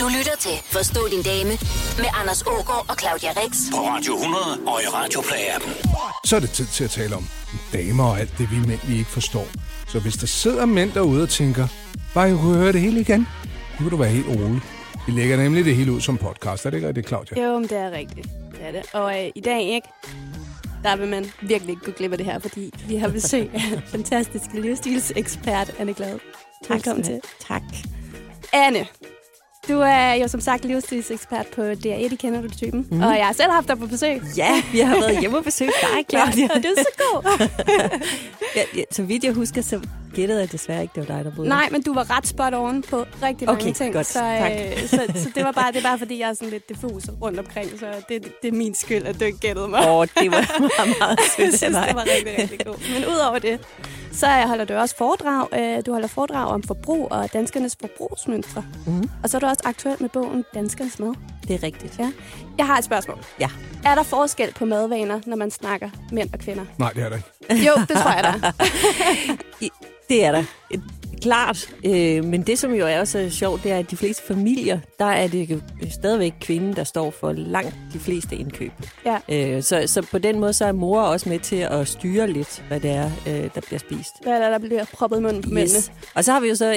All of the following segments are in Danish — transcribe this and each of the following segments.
Du lytter til Forstå din dame med Anders Ågaard og Claudia Rex. På Radio 100 og i Radioplay-appen. Så er det tid til at tale om damer og alt det, vi mænd vi ikke forstår. Så hvis der sidder mænd derude og tænker, bare jeg kunne høre det hele igen, nu kan du være helt rolig. Vi lægger nemlig det hele ud som podcast. Er det ikke rigtigt, Claudia? Jo, men det er rigtigt. Det er det. Og øh, i dag, ikke? Der vil man virkelig ikke gå glip af det her, fordi vi har besøg af en fantastisk livsstilsekspert, Anne Glad. Velkommen til. Tak. Anne, du er jo som sagt livsstilsekspert på DR1, I kender du typen. Mm. Og jeg har selv haft dig på besøg. Ja, vi har været hjemme og besøgt dig, Claudia. Ja, det er så god. ja, ja, så vidt jeg husker, så gættede jeg desværre ikke, det var dig, der boede. Nej, men du var ret spot on på rigtig mange Okay, ting. godt. Så, Tak. øh, så, så, det var bare det er bare fordi, jeg er sådan lidt diffus rundt omkring. Så det, det er min skyld, at du ikke gættede mig. Åh, det var meget, meget jeg sødt synes, af dig. det var rigtig, rigtig godt. Men udover det, så holder du også foredrag. Øh, Du holder foredrag om forbrug og danskernes forbrugsmønstre. Mhm. Og så er du også aktuel med bogen Danskernes Mad. Det er rigtigt. Ja. Jeg har et spørgsmål. Ja. Er der forskel på madvaner, når man snakker mænd og kvinder? Nej, det er der ikke. Jo, det tror jeg da. I- Det er der. Klart. Øh, men det, som jo er også sjovt, det er, at de fleste familier, der er det stadigvæk kvinden, der står for langt de fleste indkøb. Ja. Øh, så, så på den måde, så er mor også med til at styre lidt, hvad det er, øh, der bliver spist. Hvad er der, der bliver proppet i munden på mændene? Yes. Og så har vi jo så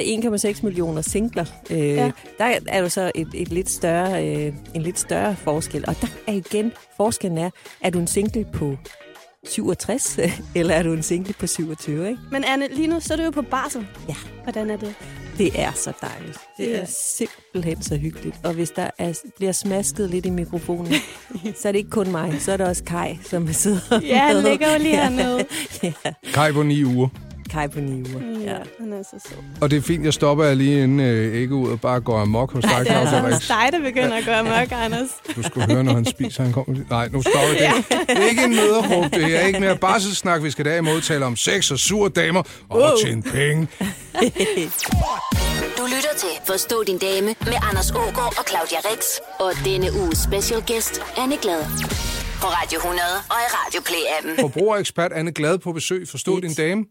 1,6 millioner singler. Øh, ja. Der er jo så et, et lidt større, øh, en lidt større forskel. Og der er igen, forskellen er, er du en single på 67, eller er du en single på 27, ikke? Men Anne, lige nu så er du jo på barsel. Ja. Hvordan er det? Det er så dejligt. Det er simpelthen så hyggeligt. Og hvis der er, bliver smasket lidt i mikrofonen, så er det ikke kun mig, så er det også Kai, som sidder Ja, han med. ligger jo lige hernede. ja, Kai på ni uger. Kai på ni uger. Ja, Ja. han er så sød. Og det er fint, jeg stopper lige inden øh, ikke ud og bare går amok hos dig, Det er hos dig, der begynder at gøre mørk, Anders. Du skulle høre, når han spiser, han kommer. Nej, nu stopper det. Det er ikke en møderråb, det er ikke mere barselssnak. Vi skal derimod tale om sex og sure damer og at tjene penge. Du lytter til Forstå din dame med Anders Ågaard og Claudia Rex. Og denne uges special guest, Anne Glad. På Radio 100 og i Radioplay-appen. Forbrugerekspert Anne Glad på besøg. Forstå din dame.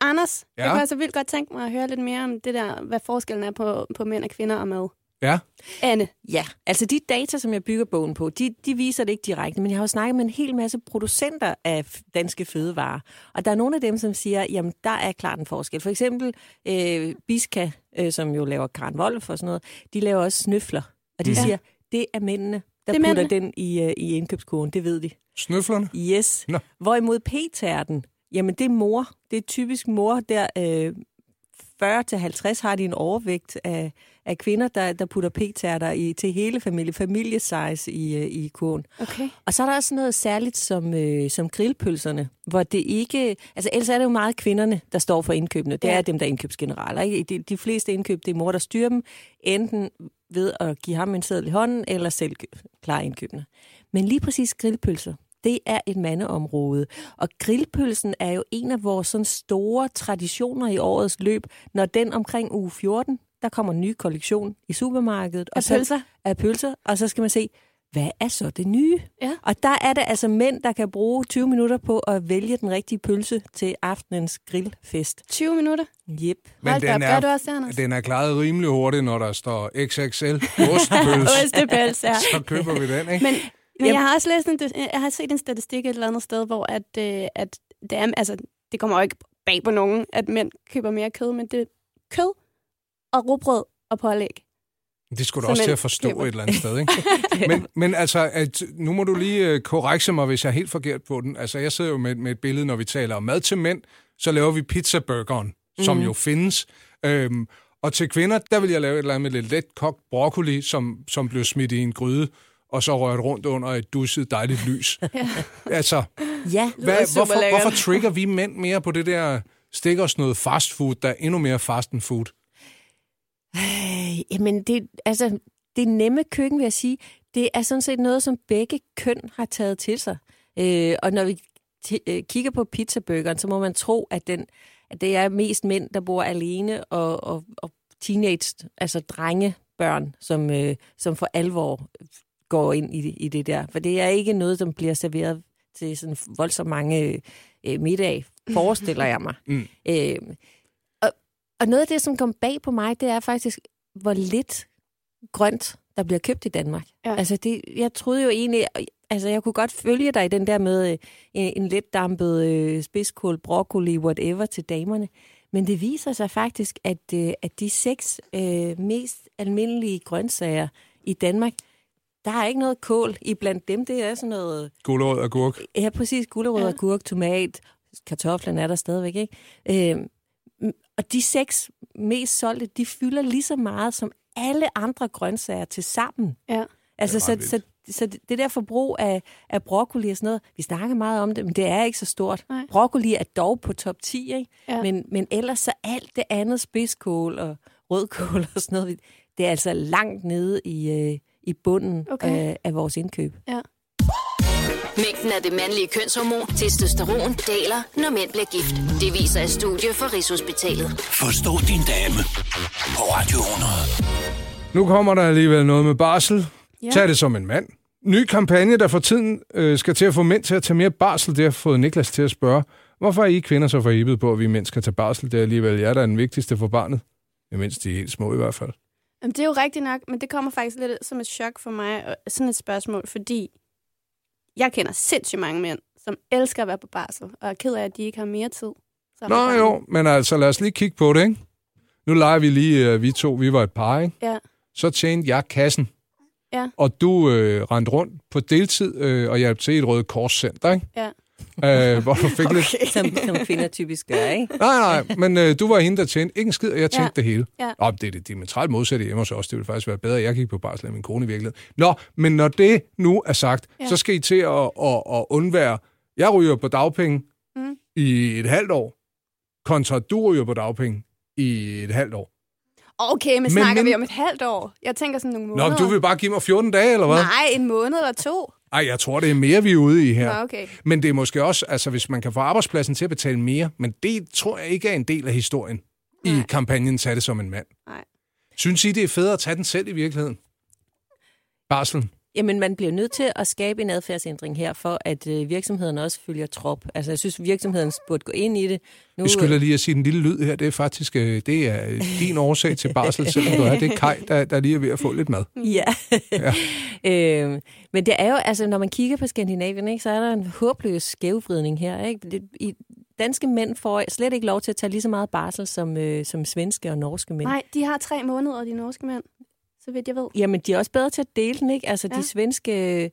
Anders, ja. Jeg kunne altså vildt godt tænke mig at høre lidt mere om det der, hvad forskellen er på, på mænd og kvinder og mad. Ja. Anne, Ja, altså de data, som jeg bygger bogen på, de, de viser det ikke direkte, men jeg har jo snakket med en hel masse producenter af danske fødevarer. Og der er nogle af dem, som siger, jamen der er klart en forskel. For eksempel øh, Biska, øh, som jo laver Karen Wolf og sådan noget, de laver også snøfler. Og de Ja. ja. siger, det er mændene, der Det er putter mændene. den i, øh, i indkøbskurven, det ved de. Snøflerne. Yes. Nå. Hvorimod p-tærten, jamen det er mor. Det er typisk mor, der øh, 40-50 har de en overvægt af, af kvinder, der, der putter p-tærter i, til hele familie, familiesize i, øh, i kurven. okay. Og så er der også noget særligt som, øh, som grillpølserne, hvor det ikke... Altså ellers er det jo meget kvinderne, der står for indkøbene. Det Ja. er dem, der er indkøbsgeneraler. Ikke? De, de fleste indkøb, det er mor, der styrer dem, enten ved at give ham en seddel i hånden, eller selv klare indkøbene. Men lige præcis grillpølser, det er et mandeområde. Og grillpølsen er jo en af vores sådan store traditioner i årets løb. Når den omkring uge 14, der kommer en ny kollektion i supermarkedet. Af så- pølser? Af pølser, og så skal man se, hvad er så det nye? Ja. Og der er det altså mænd, der kan bruge 20 minutter på at vælge den rigtige pølse til aftenens grillfest. 20 minutter? Yep. Hold da op, gør du også Anders? den er klaret rimelig hurtigt, når der står XXL ostepøls. Ostepøls, ja. Så køber vi den, ikke? Men, men jeg har også læst en, jeg har set en statistik et eller andet sted, hvor at, øh, at det, er, altså, det kommer jo ikke bag på nogen, at mænd køber mere kød, men det er kød og rugbrød og pålæg. Det skulle du også til at forstå køber. et eller andet sted, ikke? men, men altså, at, nu må du lige øh, korrekse mig, hvis jeg er helt forkert på den. Altså, jeg sidder jo med, med et billede, når vi taler om mad til mænd, så laver vi pizzaburgeren, mm. som jo findes. Øhm, og til kvinder, der vil jeg lave et eller andet med lidt let kogt broccoli, som, som blev smidt i en gryde, og så rørt rundt under et dusset dejligt lys. altså, Ja, hvad, hvorfor, hvorfor trigger vi mænd mere på det der, stikker os noget fast food, der er endnu mere fast end food? Øh, jamen, det, altså, det nemme køkken, vil jeg sige, det er sådan set noget, som begge køn har taget til sig. Øh, og når vi t- øh, kigger på pizzaburgeren, så må man tro, at, den, at det er mest mænd, der bor alene, og, og, og teenage, altså drengebørn, som, øh, som for alvor går ind i, i det der. For det er ikke noget, som bliver serveret til sådan voldsomt mange øh, middag, forestiller jeg mig. Mm. Øh, og, og noget af det, som kom bag på mig, det er faktisk, hvor lidt grønt der bliver købt i Danmark. Ja. Altså, det, jeg troede jo egentlig, altså jeg kunne godt følge dig i den der med øh, en, let dampet øh, spidskål, broccoli, whatever til damerne. Men det viser sig faktisk, at, øh, at de seks øh, mest almindelige grøntsager i Danmark, der er ikke noget kål i blandt dem. Det er sådan noget, Gulerod og gurk. ja præcis, gulerod, Ja. ja. gurk, tomat, kartoflen er der stadigvæk, ikke? Øh, og de seks mest solgte, de fylder lige så meget som alle andre grøntsager til sammen. Ja. Altså, Det er så, så, så det der forbrug af, af broccoli og sådan noget, vi snakker meget om det, men det er ikke så stort. Nej. Broccoli er dog på top 10, ikke? Ja. Men, men ellers så alt det andet, spidskål og rødkål og sådan noget, det er altså langt nede i, øh, i bunden Okay. af, af vores indkøb. Mængden af det mandlige kønshormon, testosteron, daler, når mænd bliver gift. Det viser et studie fra Rigshospitalet. Forstå din dame på Radio 100. Nu kommer der alligevel noget med barsel. Ja. Tag det som en mand. Ny kampagne, der for tiden øh, skal til at få mænd til at tage mere barsel, det har fået Niklas til at spørge, hvorfor er I kvinder så forhibet på, at vi mænd skal tage barsel? Det er alligevel jer, der er den vigtigste for barnet. Imens de er helt små i hvert fald. Jamen, det er jo rigtigt nok, men det kommer faktisk lidt som et chok for mig, og sådan et spørgsmål, fordi jeg kender sindssygt mange mænd, som elsker at være på barsel, og er ked af, at de ikke har mere tid. Nå jo, men altså lad os lige kigge på det, ikke? Nu leger vi lige, øh, vi to, vi var et par, ikke? Ja, Så tjente jeg kassen. Ja. Og du øh, rendte rundt på deltid øh, og hjalp til i et røde korscenter, ikke? ja. Øh, hvor du fik okay. lidt... Som, som kvinder typisk gør, ikke? Nej, nej, men øh, du var hende, der tjente ikke en skid, og jeg tjente Ja. det hele. Ja. Og det er det diametralt modsatte hjemme hos os. Det ville faktisk være bedre, at jeg gik på barsel af min kone i virkeligheden. Nå, men når det nu er sagt, ja. Så skal I til at, at, at undvære... Jeg ryger på dagpenge Mm. i et halvt år, kontra du ryger på dagpenge i et halvt år. Okay, men, Men- snakker men- vi om et halvt år? Jeg tænker sådan nogle Nå, måneder. men du vil bare give mig 14 dage, eller hvad? Nej, en måned eller to. Ej, jeg tror, det er mere, vi er ude i her. Nå, okay. Men det er måske også, altså hvis man kan få arbejdspladsen til at betale mere, men det tror jeg ikke er en del af historien i Nej. kampagnen Tag det som en mand. Nej. Synes I, det er federe at tage den selv i virkeligheden? Barselen. Jamen, man bliver nødt til at skabe en adfærdsændring her, for at øh, virksomhederne også følger trop. Altså, jeg synes, virksomheden burde gå ind i det. Nu, Vi skylder lige at sige den lille lyd her. Det er faktisk øh, det er din årsag til barsel, selvom du er. Det er Kai, der, der lige er ved at få lidt mad. Ja. Ja. øhm, men det er jo, altså, når man kigger på Skandinavien, ikke, så er der en håbløs skævvridning her. Ikke? Det, i, danske mænd får slet ikke lov til at tage lige så meget barsel som, øh, som svenske og norske mænd. Nej, de har tre måneder, de norske mænd. Så vidt jeg ved. Jamen, de er også bedre til at dele den, ikke? Altså, ja. Ja. de svenske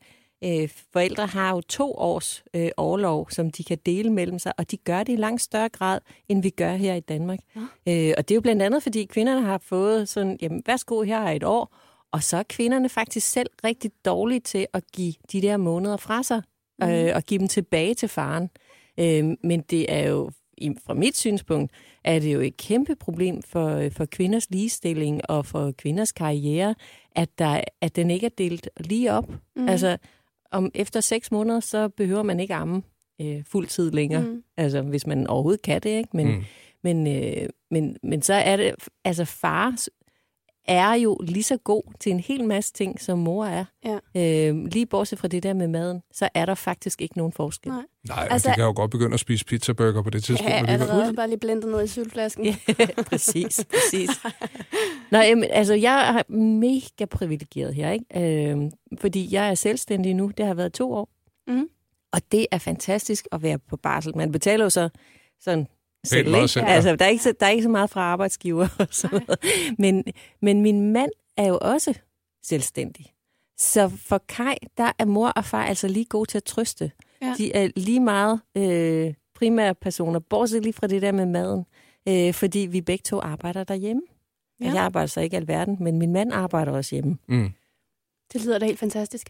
øh, forældre har jo to års øh, overlov, som de kan dele mellem sig, og de gør det i langt større grad, end vi gør her i Danmark. Øh, og det er jo blandt andet, fordi kvinderne har fået sådan, jamen, værsgo, her er et år, og så er kvinderne faktisk selv rigtig dårlige til at give de der måneder fra sig, øh, og give dem tilbage til faren. Øh, men det er jo, i- fra mit synspunkt, er det jo et kæmpe problem for, for kvinders ligestilling og for kvinders karriere, at, der, at den ikke er delt lige op. Mm. Altså, om efter seks måneder, så behøver man ikke amme øh, fuld tid længere. Mm. Altså, hvis man overhovedet kan det, ikke? Men, Mm. men, øh, men, men så er det, altså far er jo lige så god til en hel masse ting, som mor er. Ja. Øh, lige bortset fra det der med maden, så er der faktisk ikke nogen forskel. Nej. Nej, altså, de kan jo godt begynde at spise pizzaburger på det tidspunkt. Ja, alligevel. allerede bare lige blendet noget i syltflasken. Ja, præcis, præcis. Nå, jamen, altså, jeg er mega privilegeret her, ikke? Øh, fordi jeg er selvstændig nu. Det har været to år. Mhm. Og det er fantastisk at være på barsel. Man betaler jo så sådan selv, meget ikke? selv, ja. Altså, der er ikke, så, der er ikke så meget fra arbejdsgiver og sådan noget. Men, men min mand er jo også selvstændig. Så for Kai, der er mor og far altså lige gode til at trøste. Ja. De er lige meget øh, primære personer, bortset lige fra det der med maden. Øh, fordi vi begge to arbejder derhjemme. Ja. Ja. Jeg arbejder så ikke alverden, men min mand arbejder også hjemme. Mm. Det lyder da helt fantastisk.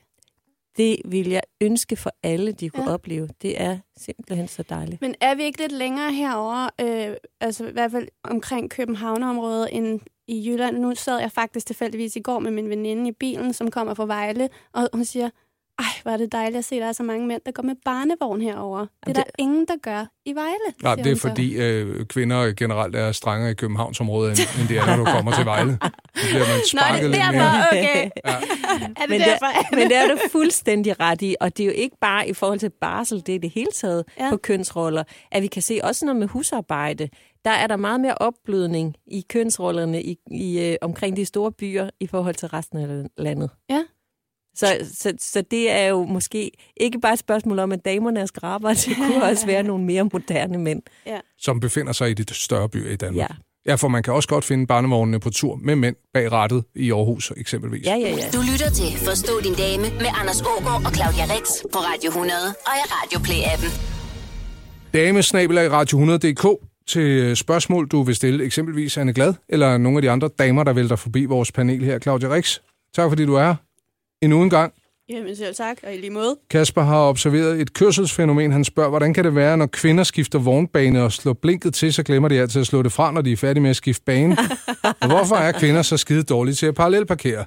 Det vil jeg ønske for alle, de kunne ja. Opleve. Det er simpelthen så dejligt. Men er vi ikke lidt længere herover, øh, altså i hvert fald omkring Københavnerområdet, end i Jylland? Nu sad jeg faktisk tilfældigvis i går med min veninde i bilen, som kommer fra Vejle, og hun siger, ej, hvor er det dejligt at se, at der er så mange mænd, der går med barnevogn herover. Det er Jamen, der det- ingen, der gør i Vejle. Nej, det er fordi øh, kvinder generelt er strengere i Københavnsområdet, end, end det er, når du kommer til Vejle. Så bliver man Nå, det sparket er lidt mere. derfor, okay. Ja. Er det Men derfor? det, men det er du fuldstændig ret i, og det er jo ikke bare i forhold til barsel, det er det hele taget ja. Ja. på kønsroller, at vi kan se også noget med husarbejde. der er der meget mere opblødning i kønsrollerne i, i, øh, omkring de store byer i forhold til resten af landet. Ja. Så, så, så det er jo måske ikke bare et spørgsmål om, at damerne er skraber, det kunne også være nogle mere moderne mænd. som befinder sig i de større byer i Danmark. Ja, Ja, for man kan også godt finde barnevognene på tur med mænd bag rattet i Aarhus eksempelvis. ja, ja. ja. Du lytter til Forstå din dame med Anders Ågaard og Claudia Rex på Radio 100 og i Radio Play-appen. Damesnabelag radio100.dk til spørgsmål, du vil stille eksempelvis Anne Glad, eller nogle af de andre damer, der vælter forbi vores panel her. Claudia Rix, tak fordi du er her. Endnu en gang. Jamen selv tak, og i lige måde. Kasper har observeret et kørselsfænomen. Han spørger, hvordan kan det være, når kvinder skifter vognbane og slår blinket til, så glemmer de altid at slå det fra, når de er færdige med at skifte bane? og hvorfor er kvinder så skide dårlige til at parallelparkere?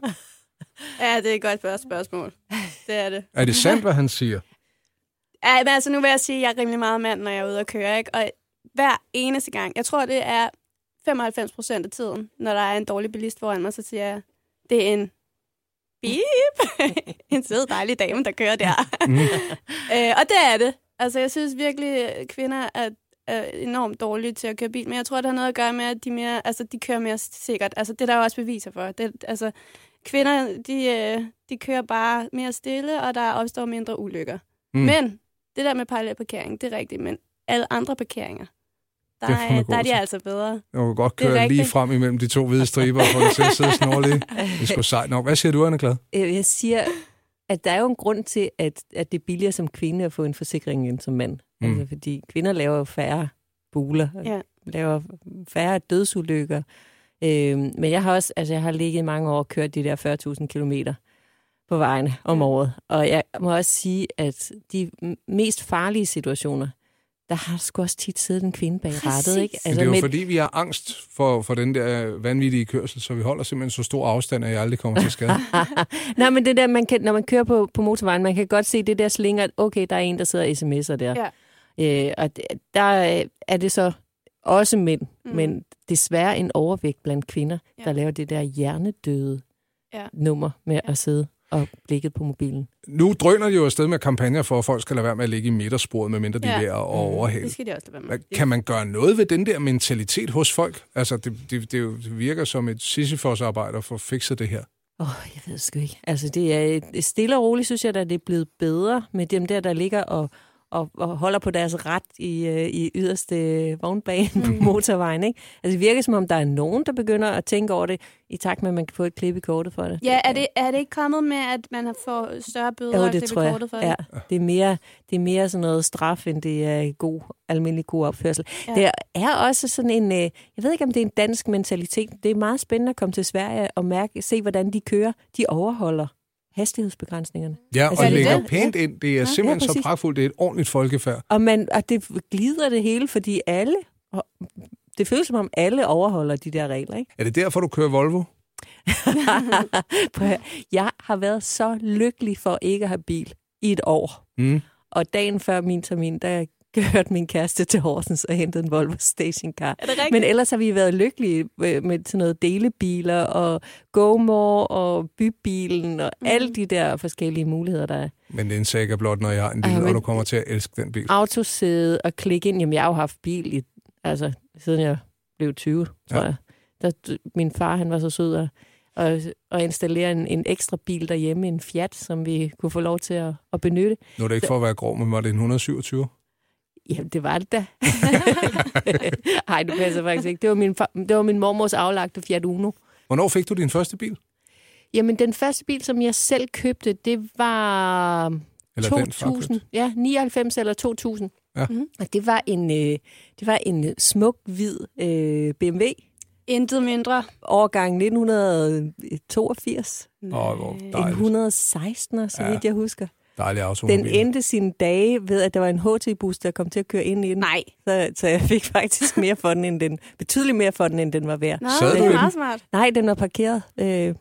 Ja, det er et godt første spørgsmål. Det er det. Er det sandt, hvad han siger? Ja, men altså, nu vil jeg sige, at jeg er rimelig meget mand, når jeg er ude at køre, ikke? Og hver eneste gang, jeg tror, det er 95 procent af tiden, når der er en dårlig bilist foran mig, så siger jeg, det er en beep. en sød, dejlig dame, der kører der. Øh, og det er det. Altså, jeg synes virkelig, at kvinder er, er enormt dårlige til at køre bil, men jeg tror, det har noget at gøre med, at de, mere, altså, de kører mere sikkert. Altså, det er der jo også beviser for. Det, altså, kvinder, de, øh, de kører bare mere stille, og der opstår mindre ulykker. Mm. Men det der med parallelparkering, det er rigtigt, men alle andre parkeringer, der, Det er er, der er de altså bedre. Jeg kan godt Det er køre lige rigtigt. frem imellem de to hvide striber og få det til at sidde snorlige. Det er sgu sejt nok. Hvad siger du, Anne Glad? Øh, Jeg siger, at der er jo en grund til, at, at det er billigere som kvinde at få en forsikring end som mand. Mm. Altså, fordi kvinder laver jo færre buler, Ja. laver færre dødsulykker. Øh, men jeg har også, altså jeg har ligget i mange år og kørt de der 40.000 kilometer på vejen om året. Og jeg må også sige, at de mest farlige situationer, der har sgu også tit siddet en kvinde bag rattet. Ikke? Altså, det er jo med, fordi, vi har angst for, for den der vanvittige kørsel, så vi holder simpelthen så stor afstand, at jeg aldrig kommer til skade. Nej, men det der, man kan, når man kører på, på motorvejen, man kan godt se det der slinger, at okay, der er en, der sidder og sms'er der. Ja. Øh, og der øh, er det så også mænd, mm. Men desværre en overvægt blandt kvinder, ja. Ja. der laver det der hjernedøde Ja. nummer med ja. at sidde og blikket på mobilen. Nu drøner de jo afsted med kampagner for, at folk skal lade være med at ligge i midtersporet, medmindre de er Ja. ved at overhale. Det skal de også lade være med. Hvad- Kan man gøre noget ved den der mentalitet hos folk? Altså, det, det, det, virker som et Sisyfos-arbejde at få fikset det her. Åh, oh, jeg ved sgu ikke. Altså, det er stille og roligt, synes jeg, at det er blevet bedre med dem der, der ligger og, og, og holder på deres ret i, øh, i yderste vognbane mm. på motorvejen. Ikke? Altså, det virker som om, der er nogen, der begynder at tænke over det, i takt med, at man kan få et klip i kortet for det. Ja, er det, er det ikke kommet med, at man har fået større bøder Jo, og det klippe tror jeg. kortet for det? Ja, det, er mere, det er mere sådan noget straf, end det er god, almindelig god opførsel. Ja. Ja. Det er også sådan en, øh, jeg ved ikke, om det er en dansk mentalitet. Det er meget spændende at komme til Sverige og mærke, se, hvordan de kører. De overholder hastighedsbegrænsningerne. Ja, Altså, og er det lægger det? pænt ind. Det er simpelthen så præcis. pragtfuldt. Det er et ordentligt folkefærd. Og, man, og det glider det hele, fordi alle, og det føles som om alle overholder de der regler. Ikke? Er det derfor, du kører Volvo? Jeg har været så lykkelig for ikke at have bil i et år. Mm. Og dagen før min termin, der kørte min kæreste til Horsens og hentede en Volvo stationcar. Er det rigtigt? Men ellers har vi været lykkelige med, med sådan noget delebiler og GoMore og bybilen og mm. alle de der forskellige muligheder, der er. Men det er en saga blot, når jeg har en bil, Ej, og du kommer til at elske den bil. Autosæde og klikke ind. Jamen, jeg har jo haft bil i, altså, siden jeg blev 20, tror Ja. jeg. Der, min far, han var så sød at, at, at installere en, en ekstra bil derhjemme, en Fiat, som vi kunne få lov til at, at benytte. Nu er det ikke for at være grov, men var det en 127? Jamen, det var det da. Nej, det passer faktisk ikke. Det var min, det var min mormors aflagte Fiat Uno. Hvornår fik du din første bil? Jamen, den første bil, som jeg selv købte, det var Eller den, far 2000. købte? Ja, 99 eller 2000. Ja. Mhm. Og det var en, øh, det var en smuk, hvid øh, BMW, Intet mindre. årgang 1982. Åh, hvor En dejligt. 116, så Ja. vidt jeg husker. Dejlig. Den endte sine dage ved, at der var en HT-bus, der kom til at køre ind i den. Nej. Så, så jeg fik faktisk mere for den, end den, betydeligt mere for den, end den var værd. Nå, Sad det er meget smart. Nej, den var parkeret øh,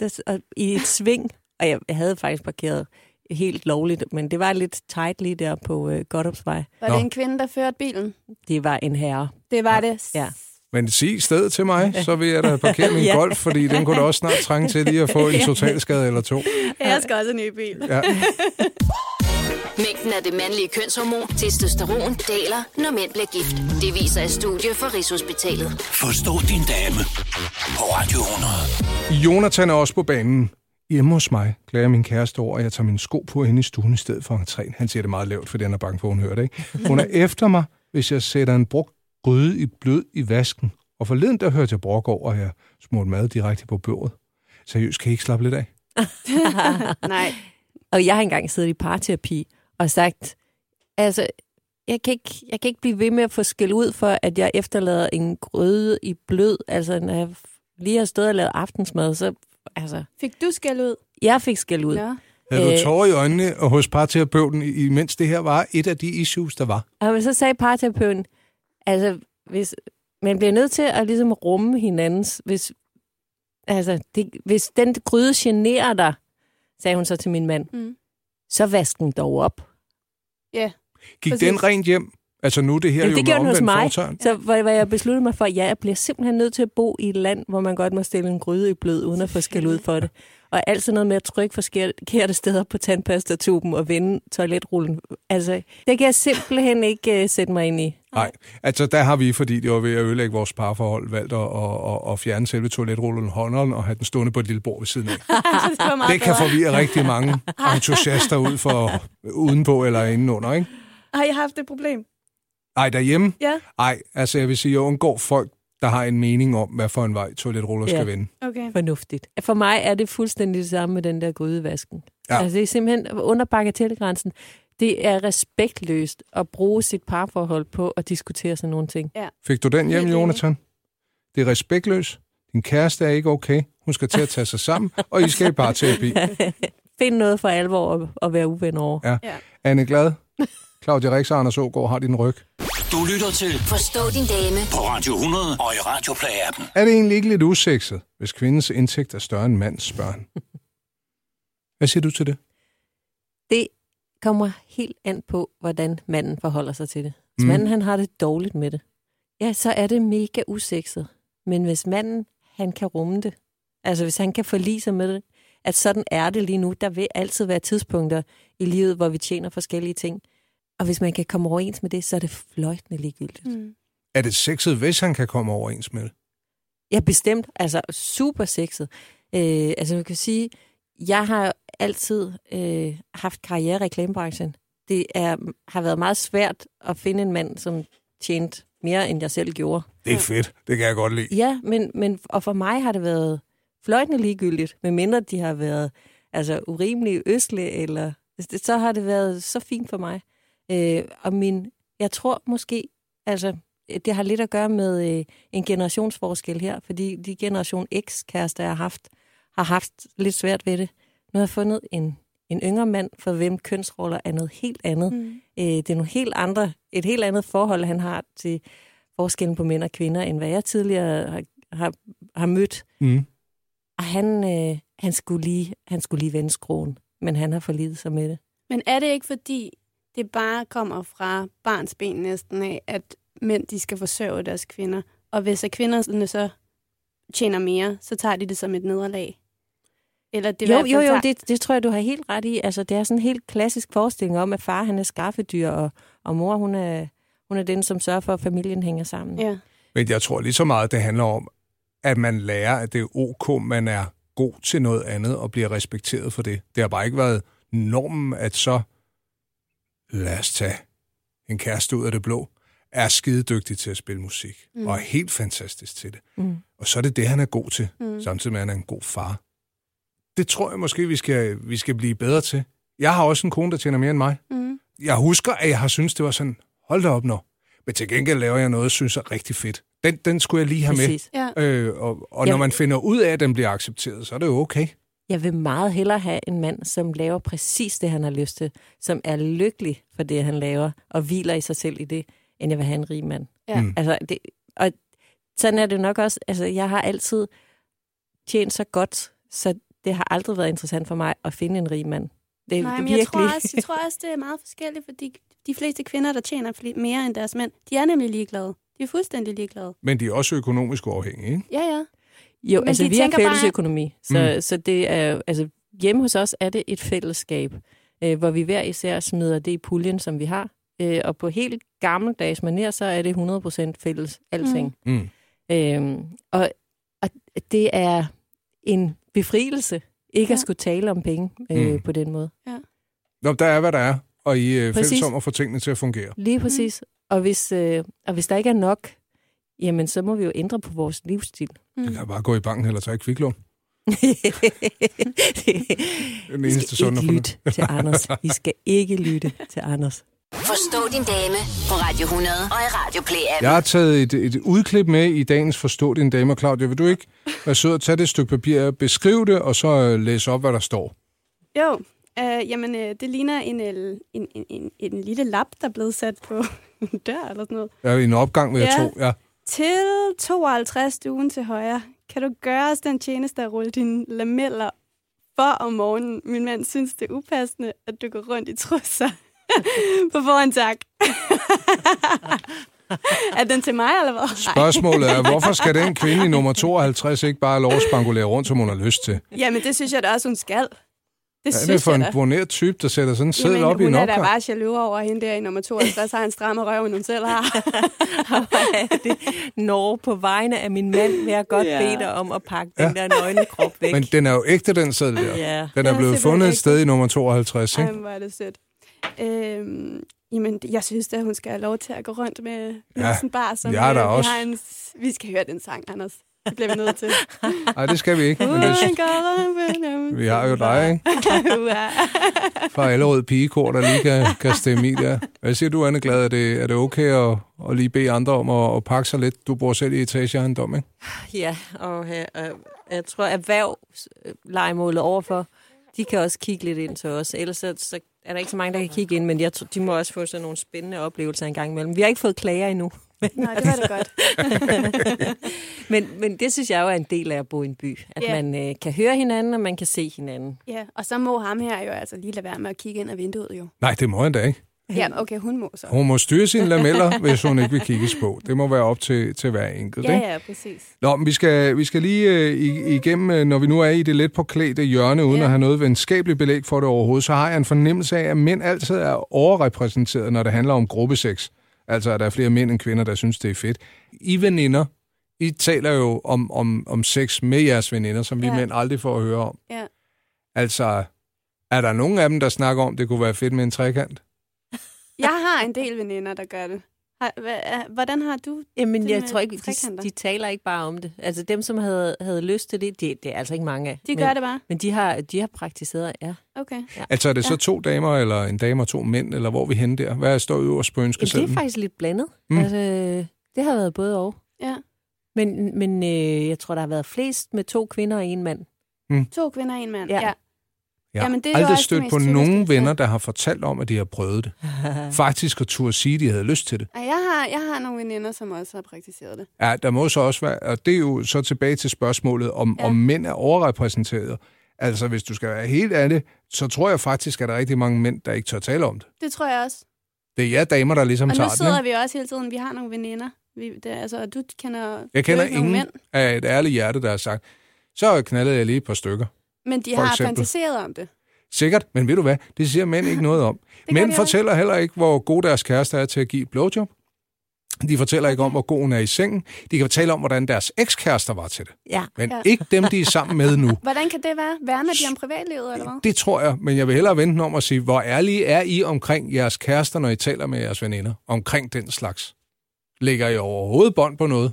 der, og i et sving, og jeg, jeg havde faktisk parkeret helt lovligt, men det var lidt tight lige der på øh, Godopsvej. Var Nå. det en kvinde, der førte bilen? Det var en herre. Det var det. Ja. Men sig stedet til mig, så vil jeg da parkere min Ja. Golf, fordi den kunne da også snart trænge til lige at få en totalskade eller to. Jeg skal også en ny bil. Ja. Mængden af det mandlige kønshormon, testosteron, daler, når mænd bliver gift. Det viser et studie fra Rigshospitalet. Forstå din dame på Radio 100. Jonathan er også på banen. Hjemme hos mig klager min kæreste over, at jeg tager mine sko på ind i stuen i stedet for entréen. Han siger det meget lavt, for den er bange for, hun hører det. Ikke? Hun er efter mig, hvis jeg sætter en brugt gryde i blød i vasken. Og forleden der hørte jeg brok over, at jeg smurte mad direkte på bordet. Seriøst, kan I ikke slappe lidt af? Nej. Og jeg har engang siddet i parterapi og sagt, altså, jeg kan, ikke, jeg kan ikke blive ved med at få skæld ud for, at jeg efterlader en grøde i blød. Altså, når jeg lige har stået og lavet aftensmad, så, altså, Fik du skæld ud? jeg fik skæld ud. Ja. Havde du Øh. tårer i øjnene og hos parterapeuten, imens det her var et af de issues, der var? Og så sagde parterapeuten, altså, hvis, man bliver nødt til at ligesom rumme hinandens, hvis, altså, det, hvis den gryde generer dig, sagde hun så til min mand, Mm. så vask den dog op. Ja. Gik Præcis. den rent hjem? Altså nu er det her Jamen, jo det gjorde den hos mig. Så hvor, hvor jeg besluttede mig for, at ja, jeg bliver simpelthen nødt til at bo i et land, hvor man godt må stille en gryde i blød, uden at få skæld ud for det. Og alt sådan noget med at trykke forkerte steder på tandpastatuben og vende toiletrullen. Altså, det kan jeg simpelthen ikke uh, sætte mig ind i. Nej, altså der har vi, fordi det var ved at ødelægge vores parforhold, valgt at, at, at fjerne selve toiletrullen hånderen og have den stående på et lille bord ved siden af. det Det kan forvirre rigtig mange entusiaster ud for udenpå eller indenunder, ikke? Har jeg haft et problem? Ej, derhjemme? Ja. Ej, altså jeg vil sige, jeg undgår folk, der har en mening om, hvad for en vej toiletruller Ja. skal vende. Okay. Fornuftigt. For mig er det fuldstændig det samme med den der grydevasken. Ja. Altså, det er simpelthen under bagatelgrænsen. Det er respektløst at bruge sit parforhold på at diskutere sådan nogle ting. Fik du den hjem. Jonathan? Det er respektløs. Din kæreste er ikke okay. Hun skal til at tage sig sammen, og I skal i parterapi. Find noget for alvor at, at være uven over. Ja. Ja. Anne Glad, Claudia Rix og Anders Ågaard har din ryg. Du lytter til Forstå din dame på Radio 100 og i Radioplay-appen. Er det egentlig ikke lidt usekset, hvis kvindens indtægt er større end mandens børn? Hvad siger du til det? Det kommer helt an på, hvordan manden forholder sig til det. Hvis Mm. manden han har det dårligt med det, ja, så er det mega usekset. Men hvis manden han kan rumme det, altså hvis han kan forlige sig med det, at sådan er det lige nu, der vil altid være tidspunkter i livet, hvor vi tjener forskellige ting. Og hvis man kan komme overens med det, så er det fløjtende ligegyldigt. Mm. Er det sexet, hvis han kan komme overens med det? Ja, bestemt. Altså super sexet. Øh, altså man kan sige, jeg har altid øh, haft karriere i reklamebranchen. Det er, har været meget svært at finde en mand, som tjente mere, end jeg selv gjorde. Det er fedt. Det kan jeg godt lide. Ja, men, men og for mig har det været fløjtende ligegyldigt, medmindre de har været altså, urimelige østlige, eller så har det været så fint for mig. Øh, og min, jeg tror måske, altså, det har lidt at gøre med øh, en generationsforskel her, fordi de generation X-kærester, jeg har haft, har haft lidt svært ved det. Nu har jeg fundet en, en yngre mand, for hvem kønsroller er noget helt andet. Mm. Øh, det er nogle helt andre, et helt andet forhold, han har til forskellen på mænd og kvinder, end hvad jeg tidligere har, har, har mødt. Mm. Og han, øh, han, skulle lige, han skulle lige vende skruen, men han har forlidet sig med det. Men er det ikke fordi, det bare kommer fra barns ben næsten af, at mænd de skal forsørge deres kvinder? Og hvis at kvinderne så tjener mere, så tager de det som et nederlag? Eller det jo, jo, jo, det, det tror jeg, du har helt ret i. Altså, det er sådan en helt klassisk forestilling om, at far han er skaffedyr, og, og mor hun er, hun er den, som sørger for, at familien hænger sammen. Ja. Men jeg tror lige så meget, det handler om, at man lærer, at det er ok, man er god til noget andet og bliver respekteret for det. Det har bare ikke været normen, at så, lad os tage en kæreste ud af det blå, er skidedygtig til at spille musik, Mm. og er helt fantastisk til det. Mm. Og så er det det, han er god til, Mm. mm. samtidig med, at han er en god far. Det tror jeg måske, vi skal, vi skal blive bedre til. Jeg har også en kone, der tjener mere end mig. Mm. Jeg husker, at jeg har syntes, det var sådan, hold da op nå. Men til gengæld laver jeg noget, jeg synes er rigtig fedt. Den, den skulle jeg lige have med. Præcis. Ja. Øh, og og Ja. når man finder ud af, at den bliver accepteret, så er det jo okay. Jeg vil meget hellere have en mand, som laver præcis det, han har lyst til, som er lykkelig for det, han laver, og hviler i sig selv i det, end jeg vil have en rig mand. Ja. Mm. Altså, det, og sådan er det nok også. Altså, jeg har altid tjent så godt, så det har aldrig været interessant for mig at finde en rig mand. Det er Nej, men virkelig... jeg tror, også, jeg tror også, det er meget forskelligt, fordi de fleste kvinder, der tjener mere end deres mænd, de er nemlig ligeglade. De er fuldstændig ligeglade. Men de er også økonomisk uafhængige, ikke? Ja, ja. Jo, Men altså vi har tænker bare- fælles økonomi, så, mm. så det er, altså hjemme hos os er det et fællesskab. øh, hvor vi hver især smider det i puljen, som vi har. Øh, og på helt gammeldags manér, så er det 100% fælles alting. Mm. Mm. Øhm, og, og det er en befrielse ikke Ja. at skulle tale om penge øh, Mm. på den måde. Nå, der er, hvad der er, og I er Præcis. fælles om at få tingene til at fungere. Lige præcis. Og, hvis, øh, og hvis der ikke er nok, jamen så må vi jo ændre på vores livsstil. Du kan bare gå i banken eller tage et kviklån. Den I eneste skal sunde ikke lytte til Anders. I skal ikke lytte til Anders. Forstå din dame på Radio 100 og i Radio Play appen. Jeg har taget et, et udklip med i dagens Forstå din dame, Claudia. Vil du ikke være sød at tage det et stykke papir, beskrive det, og så øh, læse op, hvad der står? Jo, øh, jamen øh, det ligner en, øh, en, en, en, en lille lap, der er blevet sat på en dør eller sådan noget. Ja, en opgang, vil jeg Ja. tro. Ja. Til 52 stuen til højre, kan du gøre os den tjeneste at rulle dine lameller for om morgenen. Min mand synes, det er upassende, at du går rundt i trusser. på forhånd tak. er den til mig, eller hvad? Spørgsmålet er, hvorfor skal den kvinde i nummer 52 ikke bare lov at spangulere rundt, som hun har lyst til? Jamen, det synes jeg da også, hun skal. Det Hvad er synes det for jeg en boneret type, der sætter sådan en Jamen, op i hun en er da opgang? bare jaloux over hende der i nummer 52, har en stramme røv, end hun selv har. Norge på vegne af min mand vil jeg godt Ja. bede dig om at pakke den der nøgne krop væk. Men den er jo ægte, den seddel der. Ja. Den Den er blevet fundet et ægte. sted i nummer 52, Ej, ikke? hvor er det sødt. Øhm, jamen, jeg synes at hun skal have lov til at gå rundt med Ja, ja, bar, som jeg er der øh, vi også. har en, vi skal høre den sang, Anders. Det bliver vi nødt til. Nej, det skal vi ikke. Men det, vi har jo dig, ikke? Fra Allerød Pigekor, der lige kan, kan stemme i der. Hvad siger du, Anne Glad? Er det, er det okay at, at lige bede andre om at, at pakke sig lidt? Du bor selv i etageejendom, ikke? Ja, og øh, øh, jeg tror, erhvervslejemålet overfor, de kan også kigge lidt ind til os. Ellers så, så er der ikke så mange, der kan kigge ind, men jeg, tror, de må også få sådan nogle spændende oplevelser en gang imellem. Vi har ikke fået klager endnu, Nej, det var det godt. men, men det synes jeg jo er en del af at bo i en by. At Ja. man øh, kan høre hinanden, og man kan se hinanden. Ja, og så må ham her jo altså lige lade være med at kigge ind ad vinduet jo. Nej, det må han da ikke. Ja, okay, hun må så. Hun må styre sine lameller, hvis hun ikke vil kigges på. Det må være op til, til hver enkelt, Ja, ikke? ja, præcis. Nå, men vi skal, vi skal lige øh, igennem, øh, når vi nu er i det let på klædte hjørne, uden Ja. at have noget venskabeligt belæg for det overhovedet, så har jeg en fornemmelse af, at mænd altid er overrepræsenteret, når det handler om gruppesex. Altså, at der er flere mænd end kvinder, der synes, det er fedt. I veninder, I taler jo om, om, om sex med jeres veninder, som vi Ja. mænd aldrig får at høre om. Ja. Altså, er der nogen af dem, der snakker om, det kunne være fedt med en trekant? Jeg har en del veninder, der gør det. Hvordan har du Jamen, Det jeg med tror ikke, de, de taler ikke bare om det. Altså, dem, som havde, havde lyst til det, det, det er altså ikke mange af. De men, gør det bare? Men de har, de har praktiseret, ja. Okay. Altså, er det så Ja. to damer, eller en dame og to mænd, eller hvor er vi henne der? Hvad står øverst på Jamen, det er ønskesedlen? faktisk lidt blandet. Mm. Mm. Altså, det har været både og. Ja. Men, men øh, jeg tror, der har været flest med to kvinder og en mand. To kvinder og en mand. Ja. Ja. Jeg Jamen, har det er aldrig stødt på nogen så- venner, der har fortalt om, at de har prøvet det. Faktisk at turde sige, at de havde lyst til det. Jeg, har, jeg har nogle veninder, som også har praktiseret det. Ja, der må så også være, og det er jo så tilbage til spørgsmålet, om, ja. Om mænd er overrepræsenteret. Altså, hvis du skal være helt ærlig, så tror jeg faktisk, at der er rigtig mange mænd, der ikke tør tale om det. Det tror jeg også. Det er jer damer, der ligesom Og tager nu den, sidder ikke? vi også hele tiden. Vi har nogle veninder. Vi, det, altså, og du kender, Jeg kender ingen mænd. af et ærligt hjerte, der har sagt, så knaldede jeg lige et par stykker. Men de har eksempel. fantaseret om det. Sikkert, men ved du hvad? Det siger mænd ikke noget om. Mænd fortæller heller ikke, hvor god deres kæreste er til at give et blowjob. De fortæller ikke om, hvor god hun er i sengen. De kan fortælle om, hvordan deres ekskærester var til det. Ja. Men Ja. ikke dem, de er sammen med nu. Hvordan kan det være? Værner de om privatlivet, eller hvad? Det tror jeg, men jeg vil hellere vente om at sige, hvor ærlige er I omkring jeres kærester, når I taler med jeres veninder? Omkring den slags. Lægger I overhovedet bånd på noget?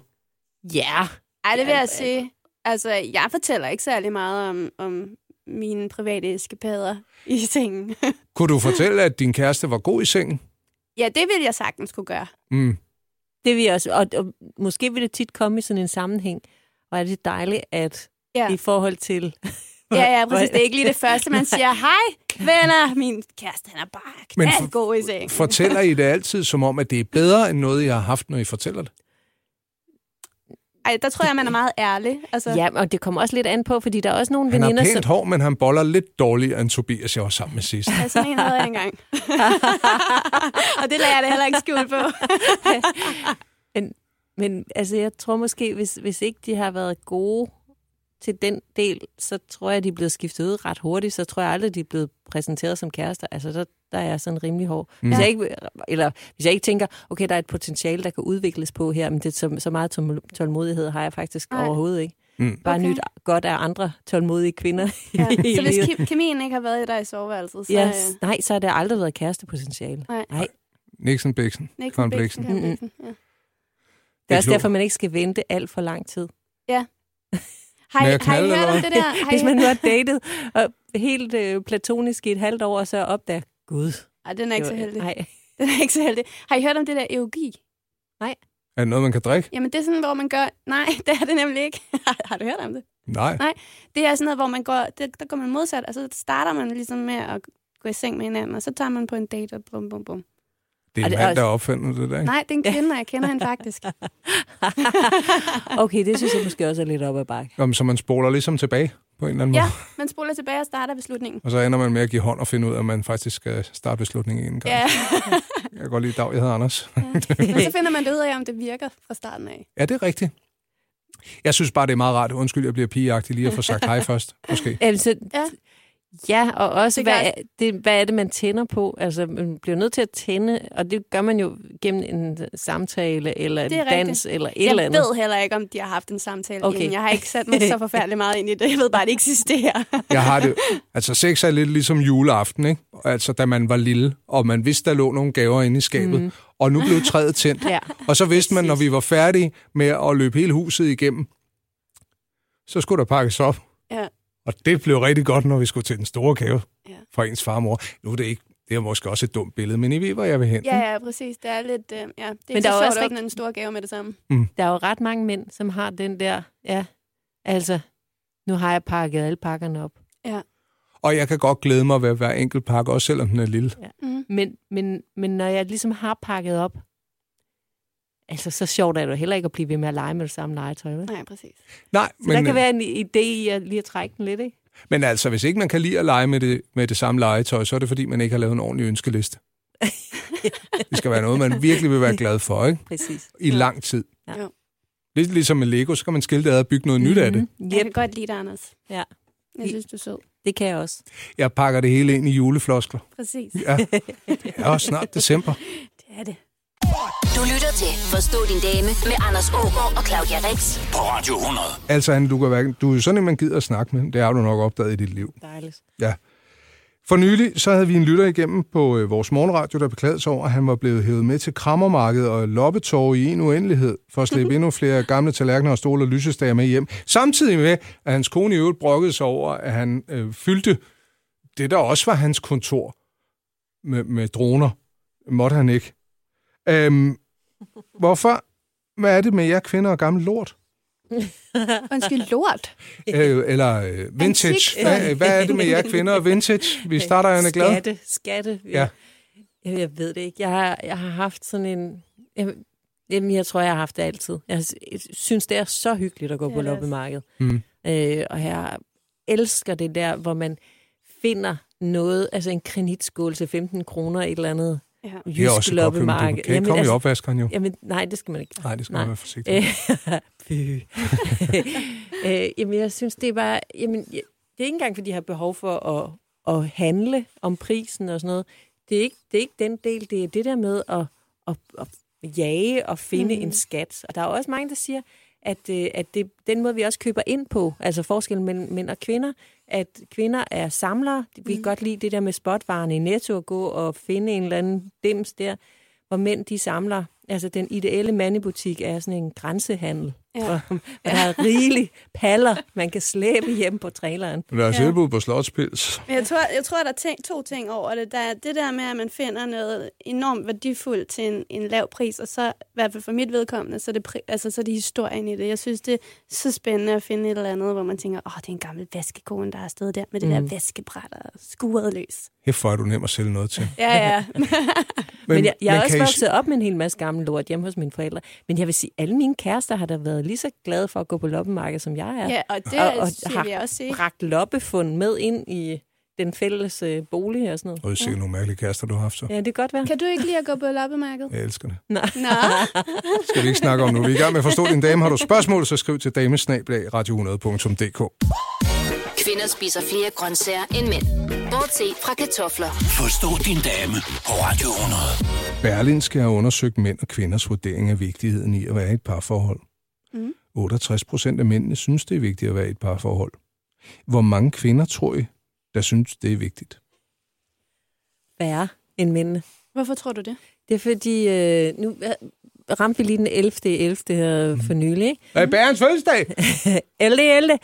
Ja. Ej, det vil jeg sige. Altså, jeg fortæller ikke særlig meget om, om mine private eskapader i sengen. Kunne du fortælle, at din kæreste var god i sengen? ja, det vil jeg sagtens kunne gøre. Mm. Det vil jeg også. Og, og måske vil det tit komme i sådan en sammenhæng. Og er det dejligt, at Ja. i forhold til... Ja, ja, præcis. Det er ikke lige det første, man siger, hej, venner, min kæreste, han er bare knaldgod i sengen. Fortæller I det altid som om, at det er bedre end noget, I har haft, når I fortæller det? Ej, der tror jeg, man er meget ærlig. Altså, Ja, og det kommer også lidt an på, fordi der er også nogle Han har veninder, pænt hår, men han boller lidt dårligere end Tobias, jeg var sammen med sidst. Ja, sådan en havde jeg engang. og det lader jeg det heller ikke skjul på. Men, men altså, jeg tror måske, hvis, hvis ikke de har været gode til den del, så tror jeg, de er blevet skiftet ud ret hurtigt. Så tror jeg aldrig, de er blevet præsenteret som kærester. Altså, der, der er sådan rimelig hård. Mm. Hvis, jeg ikke, eller, hvis jeg ikke tænker, okay, der er et potentiale, der kan udvikles på her, men det, så, så meget tål- tålmodighed har jeg faktisk Nej. overhovedet ikke. Mm. Bare Okay. nyt godt af andre tålmodige kvinder Ja. Så hvis ke- kemien ikke har været i dig i soveværelset, så Ja, øh, nej, så har det aldrig været kærestepotentiale. Nej. nej. Nixon Bixen. Nixon, Bixen. Karen Mm-mm. Blixen, ja. Det er også derfor, man ikke skal vente alt for lang tid. Har, Med I, har I hørt om det der? Har Hvis man nu har datet og helt øh, platonisk i et halvt år, og så opdager, gud. Ej, den er ikke så heldig. Nej. Den er ikke så heldig. Har I hørt om det der eugi? Er det noget, man kan drikke? Jamen, det er sådan, hvor man gør... Nej, det er det nemlig ikke. har du hørt om det? Nej. Nej. Det er sådan noget, hvor man går... Det, der går man modsat, og så starter man ligesom med at gå i seng med hinanden, og så tager man på en date, og bum, bum, bum. Det er Er en det mand, også- der opfandt det der, ikke? Nej, det er en kvinde, og jeg kender hende faktisk. Okay, det synes jeg måske også er lidt op ad bakke. Jamen, så man spoler ligesom tilbage på en eller anden Ja, måde. man spoler tilbage og starter ved slutningen. Og så ender man med at give hånd og finde ud af, at man faktisk skal starte ved slutningen en gang. Ja, Jeg kan godt lide dag, jeg hedder Anders. men så finder man det ud af, om det virker fra starten af. Ja, det er rigtigt. Jeg synes bare, det er meget rart. Undskyld, jeg bliver pigeagtig lige at få sagt hej først, måske. Altså, Ja. Ja, og også, Det hvad er, det, hvad er det, man tænder på? Altså, man bliver nødt til at tænde, og det gør man jo gennem en samtale, eller en dans, eller et Jeg eller andet. ved heller ikke, om de har haft en samtale Okay. okay. inden. Jeg har ikke sat mig så forfærdeligt meget ind i det. Jeg ved bare, at det eksisterer. Jeg har det... Altså, sex er lidt ligesom juleaften, ikke? Altså, da man var lille, og man vidste, der lå nogle gaver inde i skabet. Mm. Og nu blev træet tændt. Ja. Og så vidste man, når vi var færdige med at løbe hele huset igennem, så skulle der pakkes op. Ja. Og det blev rigtig godt, når vi skulle til den store gave Ja. fra ens far og mor. Nu er det ikke... Det er måske også et dumt billede, men I ved, hvor jeg vil hen. Ja, ja, præcis. Det er lidt... Øh, ja, det er Men ikke der er også at åbne rigt- en stor gave med det samme. Der er jo ret mange mænd, som har den der, ja, altså, nu har jeg pakket alle pakkerne op. Og jeg kan godt glæde mig ved hver enkelt pakke, også selvom den er lille. Mm. Men, men, men når jeg ligesom har pakket op, altså så sjovt er det jo heller ikke at blive ved med at lege med det samme legetøj. Vel? Nej, præcis. Nej, Så men, der kan være en idé i at lige at trække den lidt, ikke? men altså, hvis ikke man kan lide at lege med det, med det samme legetøj, så er det fordi, man ikke har lavet en ordentlig ønskeliste. det skal være noget, man virkelig vil være glad for, ikke? Præcis. I lang tid. Ja. Jo. Lidt ligesom med Lego, så kan man skille det ad og bygge noget nyt af det. Mhm. Jeg kan godt lide dig, Anders. Ja. Jeg synes, du er sød. det kan jeg også. Jeg pakker det hele ind i julefloskler. Præcis. Ja, det er også snart december. Det er det. Du lytter til Forstå din dame med Anders Ågaard og Claudia Rex. På Radio 100. Altså, kan være, du er jo sådan en, man gider at snakke med. Det har du nok opdaget i dit liv. Dejligt. For nylig så havde vi en lytter igennem på øh, vores morgenradio, der beklagede sig over, at han var blevet hævet med til krammermarkedet og loppetår i en uendelighed for at slippe endnu flere gamle tallerkener og stole og lysestager med hjem. Samtidig med, at hans kone i øvrigt brokkede sig over, at han øh, fyldte det, der også var hans kontor med, med droner. Måtte han ikke. Øhm, hvorfor? Hvad er det med jer kvinder og gammel lort? Undskyld, lort. Øh, eller øh, vintage? Hvad, hvad er det med jer kvinder og vintage? Vi starter, Anne Glad. Skatte, skatte. Ja. Jeg, jeg ved det ikke. Jeg har, jeg har haft sådan en... Jeg, jamen, jeg tror, jeg har haft det altid. Jeg synes, det er så hyggeligt at gå Det på er det også. loppemarked. Mm. Øh, og jeg elsker det der, hvor man finder noget, altså en kreditskål til 15 kroner et eller andet Ja. Det er jysk også loppemarked. kan ikke komme i opvaskeren jo. jamen, nej, det skal man ikke. Nej, det skal Nej. man være forsigtig med. Øh, jamen, jeg synes, det er bare... Jamen, jeg- det er ikke engang, fordi jeg har behov for at, at handle om prisen og sådan noget. Det er, ikke, det er ikke den del. Det er det der med at, at, at jage og finde mm. en skat. Og der er jo også mange, der siger, at, øh, at det er den måde, vi også køber ind på, altså forskellen mellem mænd og kvinder, at kvinder er samlere. Vi kan godt lide det der med spotvarerne i Netto at gå og finde en eller anden dims der, hvor mænd de samler. Altså den ideelle mandebutik er sådan en grænsehandel, Ja. hvor der er rigeligt paller, man kan slæbe hjem på traileren. Der er Ja. tilbud på Slotspils. Men jeg tror, jeg tror, der er ting, to ting over det. Der er det der med, at man finder noget enormt værdifuldt til en, en lav pris, og så, i hvert fald for mit vedkommende, så er, det, altså, så er det historien i det. Jeg synes, det er så spændende at finde et eller andet, hvor man tænker, åh, det er en gammel vaskekone, der er stået der med det Mm. der vaskebræt og skuret løs. Hæft, hvor er du nem at sælge noget til. Ja, ja. Men, men jeg, jeg er også kan I- vokset op med en hel masse gammel lort hjemme hos mine forældre. Men jeg vil sige, alle mine kærester har da været lige så glade for at gå på loppemarked, som jeg er. ja og det Og- og har vi også sige. bragt loppefund med ind i den fælles øh, bolig og sådan noget. Og det er sikkert nogle mærkelige kærester, du har haft så. Ja, det kan godt være. Kan du ikke lide at gå på loppemarked? Jeg elsker det. Nej. Nå, Skal vi ikke snakke om nu. Vi er i gang med at forstå din dame. Har du spørgsmål, så skriv til damesnablag radio100.dk. Kvinder spiser flere grøntsager end mænd. Bortset fra kartofler. Forstå din dame på Radio 100. Berlinske har undersøgt mænd og kvinders vurdering af vigtigheden i at være i et parforhold. Mm. 68 procent af mændene synes, det er vigtigt at være i et parforhold. Hvor mange kvinder tror I, der synes, det er vigtigt? Færre end mændene. hvorfor tror du det? Det er fordi, øh, nu ramte vi lige den 11. 11. her for nylig, ikke? Er Bærens fødselsdag? 11. 11.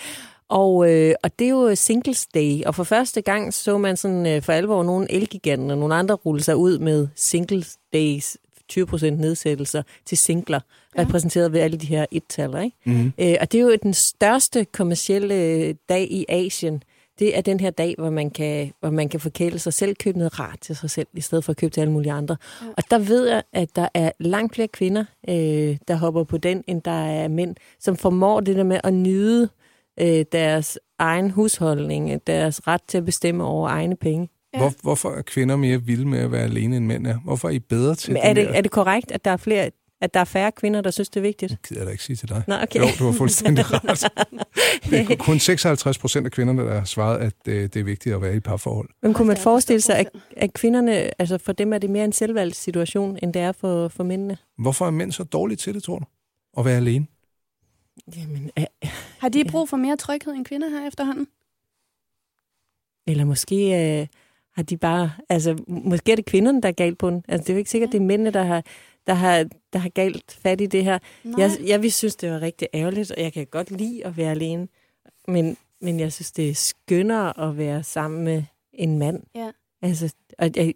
Og, øh, og det er jo Singles Day, og for første gang så man sådan øh, for alvor nogle elgiganter og nogle andre rulle sig ud med Singles Days 20% nedsættelser til singler, ja. repræsenteret ved alle de her et-taller. Ikke? Mm. Øh, og det er jo den største kommercielle øh, dag i Asien. Det er den her dag, hvor man kan, hvor man kan forkæle sig selv, købe noget rart til sig selv, i stedet for at købe til alle mulige andre. Ja. Og der ved jeg, at der er langt flere kvinder, øh, der hopper på den, end der er mænd, som formår det der med at nyde øh, deres egen husholdning, deres ret til at bestemme over egne penge. Ja. Hvor, hvorfor er kvinder mere vilde med at være alene end mænd er? Hvorfor er I bedre til Men er, det? det, er det korrekt, at der er flere, at der er færre kvinder, der synes, det er vigtigt? Det gider jeg da ikke sige til dig. Nå, okay. Jo, du har fuldstændig ret. Det er kun 56 procent af kvinderne, der har svaret, at øh, det er vigtigt at være i et parforhold. Men kunne man er forestille sig, at, at kvinderne, altså for dem er det mere en selvvalgt situation, end det er for, for mændene? Hvorfor er mænd så dårlige til det, tror du? At være alene? Jamen, øh, Har de brug for mere tryghed end kvinder her efterhånden? eller måske øh, har de bare, altså måske er det kvinderne, der er galt på den. Altså det er jo ikke sikkert, det er mændene, der har, der har, der har galt fat i det her. Nej. Jeg, jeg vil synes, det var rigtig ærgerligt, og jeg kan godt lide at være alene. Men, men jeg synes, det er skønnere at være sammen med en mand. Ja. Altså, og jeg,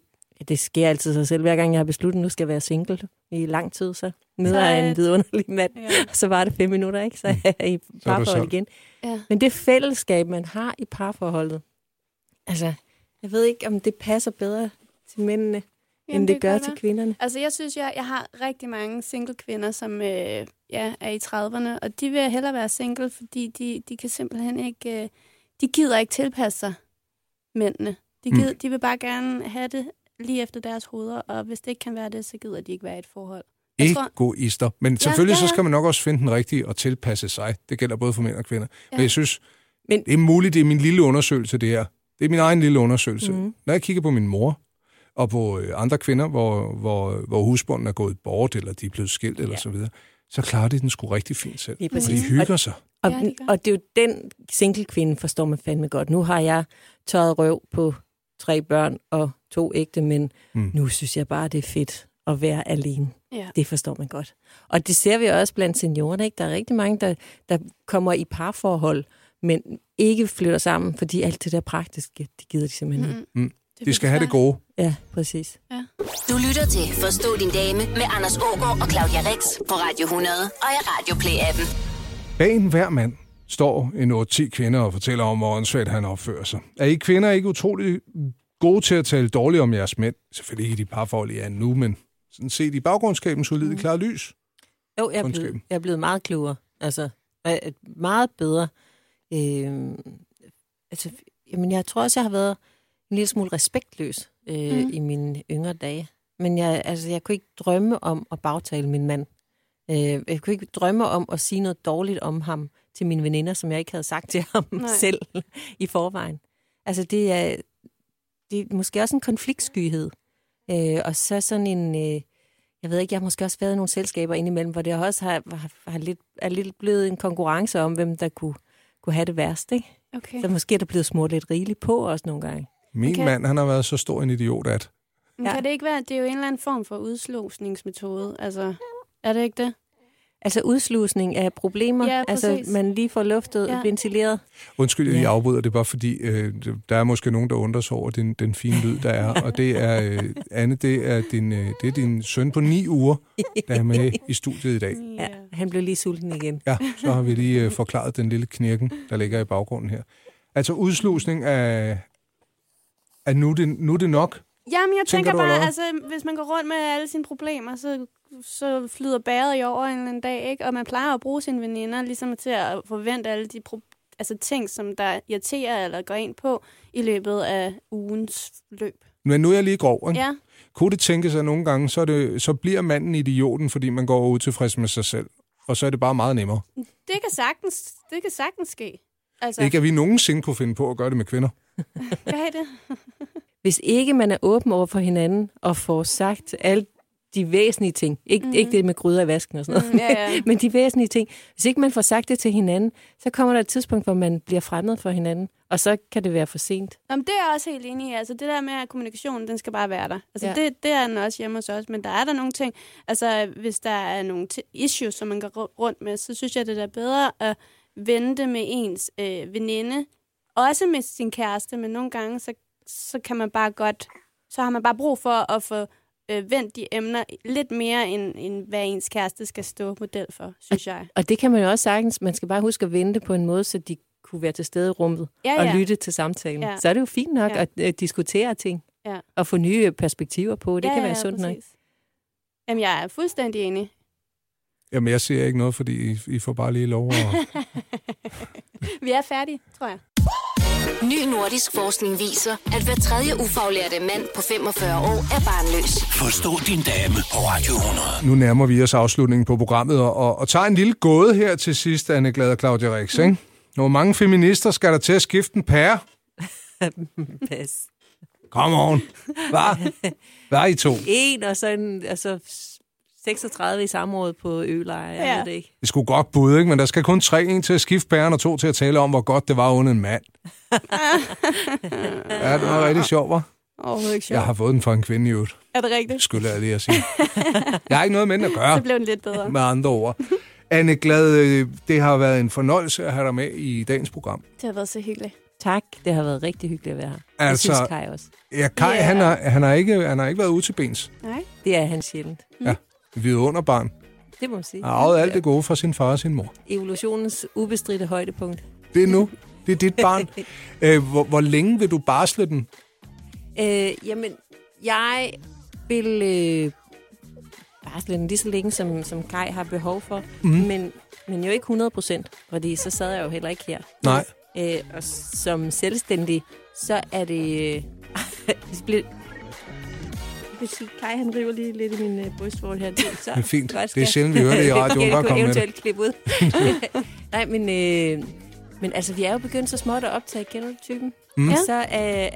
det sker altid sig selv. Hver gang jeg har besluttet, nu skal jeg være single i lang tid, så møder Så, jeg en vidunderlig mand. Ja. Og så var det fem minutter, ikke? Så er jeg i parforhold solgt. igen. Ja. Men det fællesskab, man har i parforholdet, altså, jeg ved ikke, om det passer bedre til mændene, Jamen, end det, kan gør godt til kvinderne. Altså, jeg synes, jeg, jeg har rigtig mange single kvinder, som øh, ja, er i 30'erne, og de vil hellere være single, fordi de, de kan simpelthen ikke... Øh, de gider ikke tilpasse sig mændene. De, Mm. gider, de vil bare gerne have det lige efter deres hoveder, og hvis det ikke kan være det, så gider de ikke være i et forhold. Egoister. Men selvfølgelig ja, så ja. skal man nok også finde den rigtige og tilpasse sig. Det gælder både for mænd og kvinder. Ja. Men jeg synes, Men- det er muligt, det er min lille undersøgelse, det her. Det er min egen lille undersøgelse. Mhm. Når jeg kigger på min mor, og på øh, andre kvinder, hvor, hvor, hvor husbunden er gået bort, eller de er blevet skilt, eller Ja. så videre, så klarer de den sgu rigtig fint selv. Lige For de præcis. hygger sig. Og, Ja, det og det er jo den single-kvinde, forstår man fandme godt. Nu har jeg tørret røv på tre børn og to ægte mænd. Mm. Mm. Nu synes jeg bare, det er fedt at være alene. Ja. Det forstår man godt. Og det ser vi også blandt seniorerne. Ikke? Der er rigtig mange, der, der kommer i parforhold, men ikke flytter sammen, fordi alt det der praktiske, det gider de simpelthen ikke. Mm. Er De skal have det gode. Ja, præcis. Du lytter til Forstå din dame med Anders Ågaard og Claudia Rex på Radio 100 og i Radio Play-appen. Bag en hver mand står en 8-10 kvinder og fortæller om, hvor åndssvagt han opfører sig. Er I kvinder ikke utrolig gode til at tale dårligt om jeres mænd? Selvfølgelig ikke i de parforhold, I er nu, men sådan set i baggrundskaben solide klare lys. Jo, jeg er, blevet, jeg er blevet meget klogere. Altså, meget bedre. Øh, altså, jamen, jeg tror også, jeg har været en lille smule respektløs øh, mm. i mine yngre dage. Men jeg, altså, jeg kunne ikke drømme om at bagtale min mand. Øh, jeg kunne ikke drømme om at sige noget dårligt om ham til mine veninder, som jeg ikke havde sagt til ham. Nej. selv i forvejen. Altså, det er, det er måske også en konfliktskyhed. Øh, og så sådan en... Øh, jeg ved ikke, jeg har måske også været i nogle selskaber indimellem, hvor det også har, har, har lidt, er lidt blevet en konkurrence om, hvem der kunne, kunne have det værste. Ikke? Okay. Så måske er der blevet smurt lidt rigeligt på også nogle gange. Min Okay. mand, han har været så stor en idiot, at Men Ja. kan det ikke være, det er jo en eller anden form for udslåsningsmetode? Altså, er det ikke det? Altså udslusning af problemer, Ja, altså man lige får luftet Ja. ventileret. Undskyld, jeg Ja. afbryder det er bare fordi, øh, der er måske nogen, der undrer sig over den, den fine lyd, der er. Og det er, øh, Anne, det er, din, øh, det er din søn på ni uger, der er med i studiet i dag. Ja, han blev lige sulten igen. Ja, så har vi lige øh, forklaret den lille knirken, der ligger i baggrunden her. Altså udslusning af, af nu, er det, nu er det nok. Jamen, jeg Tænker tænker, du, bare, altså, hvis man går rundt med alle sine problemer, så, så flyder bæret i over en eller anden dag, ikke? Og man plejer at bruge sine veninder ligesom til at forvente alle de pro- altså ting, som der irriterer eller går ind på i løbet af ugens løb. Men nu er jeg lige grov, ikke? Ja, Kunne det tænke sig at nogle gange, så, det, så bliver manden idioten, fordi man går utilfreds med sig selv. Og så er det bare meget nemmere. det kan sagtens, det kan sagtens ske. Altså, Ikke at vi nogensinde kunne finde på at gøre det med kvinder. I det? Hvis ikke man er åben over for hinanden og får sagt alle de væsentlige ting, ikke, mm-hmm. ikke det med gryder i vasken og sådan noget, Mm, ja, ja. men de væsentlige ting. Hvis ikke man får sagt det til hinanden, så kommer der et tidspunkt, hvor man bliver fremmed for hinanden, og så kan det være for sent. Nå, men det er jeg også helt enig i. Altså, det der med, at kommunikationen, den skal bare være der. Altså, Ja. det, det er den også hjemme hos os. Men der er der nogle ting, altså, hvis der er nogle issues, som man går ru- rundt med, så synes jeg, det er bedre at vente med ens øh, veninde. Også med sin kæreste, men nogle gange, så, så kan man bare godt, så har man bare brug for at få øh, vendt de emner lidt mere, end, end hvad ens kæreste skal stå model for, synes jeg. Og det kan man jo også sagtens. Man skal bare huske at vente på en måde, så de kunne være til stede i rummet Ja, og ja. lytte til samtalen. Ja. Så er det jo fint nok Ja. at øh, diskutere ting Ja. og få nye perspektiver på. Det ja, kan være ja, sundt nok. præcis. Jamen, jeg er fuldstændig enig. Jamen, jeg siger ikke noget, fordi I, I får bare lige lov at... Vi er færdige, tror jeg. Ny nordisk forskning viser, at hver tredje ufaglærte mand på 45 år er barnløs. Forstå din dame på Radio 100. Nu nærmer vi os afslutningen på programmet, og, og, og tager en lille gåde her til sidst, Anne Glad og Claudia Rix, ikke? Hvor mange feminister skal der til at skifte en pære? Pas. Come on. Hvad? Hvad er I to? En og så en, altså 36 i samrådet på ølejre. Jeg Ja. ved det ikke. Det skulle godt bud, ikke? Men der skal kun tre, en til at skifte pæren, og to til at tale om, hvor godt det var uden en mand. ja, det var rigtig sjovt, var. Overhovedet ikke sjovt. Jeg har fået den fra en kvinde i øvrigt, Er det rigtigt? skulle jeg lige at sige. Jeg har ikke noget med den at gøre, Så blev den lidt bedre. med andre ord. Anne Glad, øh, det har været en fornøjelse at have dig med i dagens program. Det har været så hyggeligt. Tak, det har været rigtig hyggeligt at være her. Altså- Det synes Kai også. Ja, Kai, Ja. han, har, han, har ikke, han har ikke været ude til bens. Nej. Det er han sjældent. Vidunderbarn. Det må man sige. Har arvet alt det gode fra sin far og sin mor. Evolutionens ubestridte højdepunkt. Det er nu. Det er dit barn. Øh, hvor, hvor længe vil du barsle den? Øh, jamen, jeg vil øh, bare den lige så længe, som, som Kai har behov for. Mm. Men, men jo ikke 100 procent, fordi så sad jeg jo heller ikke her. Nej. Øh, og som selvstændig, så er det... Øh, sige, Kai han river lige lidt i min øh, brystvorte her. Det, så, Det er fint. godt Det er sjældent, vi hører det i radioen. Bare kom med eventuelt klippe ud. Nej, men, øh, men altså, vi er jo begyndt så småt at optage. Kender du typen? Mm. Og så øh,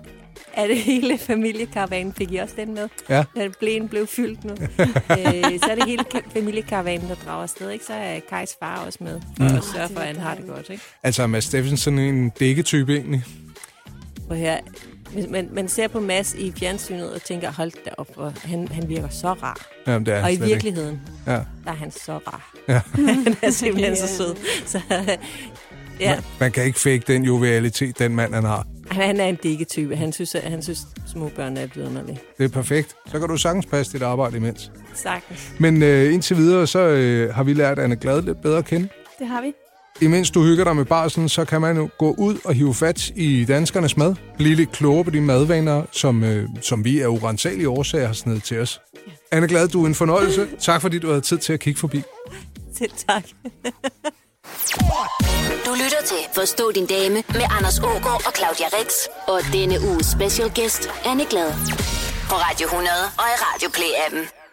er det hele familiekaravanen. Fik I også den med? Ja. Da blæen blev fyldt nu. øh, så er det hele ka- familiekaravanen, der drager afsted. Ikke? Så er Kajs far også med. For Mm. at sørge for, at han har det godt. Ikke? Altså, er Mads Steffensen sådan en dækketype egentlig? Og her, hvis man, man ser på Mads i fjernsynet og tænker, hold da op, hvor han, han virker så rar. Jamen, det er og i virkeligheden, Ikke. Ja. der er han så rar. Ja. han er simpelthen så sød. Så, ja, Man, man kan ikke fake den jovialitet, den mand, han har. han er en dækketype. Han synes, at, han synes små børn er vidunderlige. Det er perfekt. Så kan du sagtens passe dit arbejde imens. Sagtens. Men øh, indtil videre, så øh, har vi lært Anne Glad lidt bedre at kende. Det har vi. Imens du hygger dig med barselen, så kan man jo gå ud og hive fat i danskernes mad. Blive lidt klogere på de madvaner, som, øh, som vi af urensagelige årsager har snedet til os. Anne Glad, du er en fornøjelse. Tak fordi du havde tid til at kigge forbi. Selv tak. Du lytter til Forstå din dame med Anders Ågaard og Claudia Rex. Og denne uges special guest, Anne Glad. På Radio 100 og i Radio Play-appen.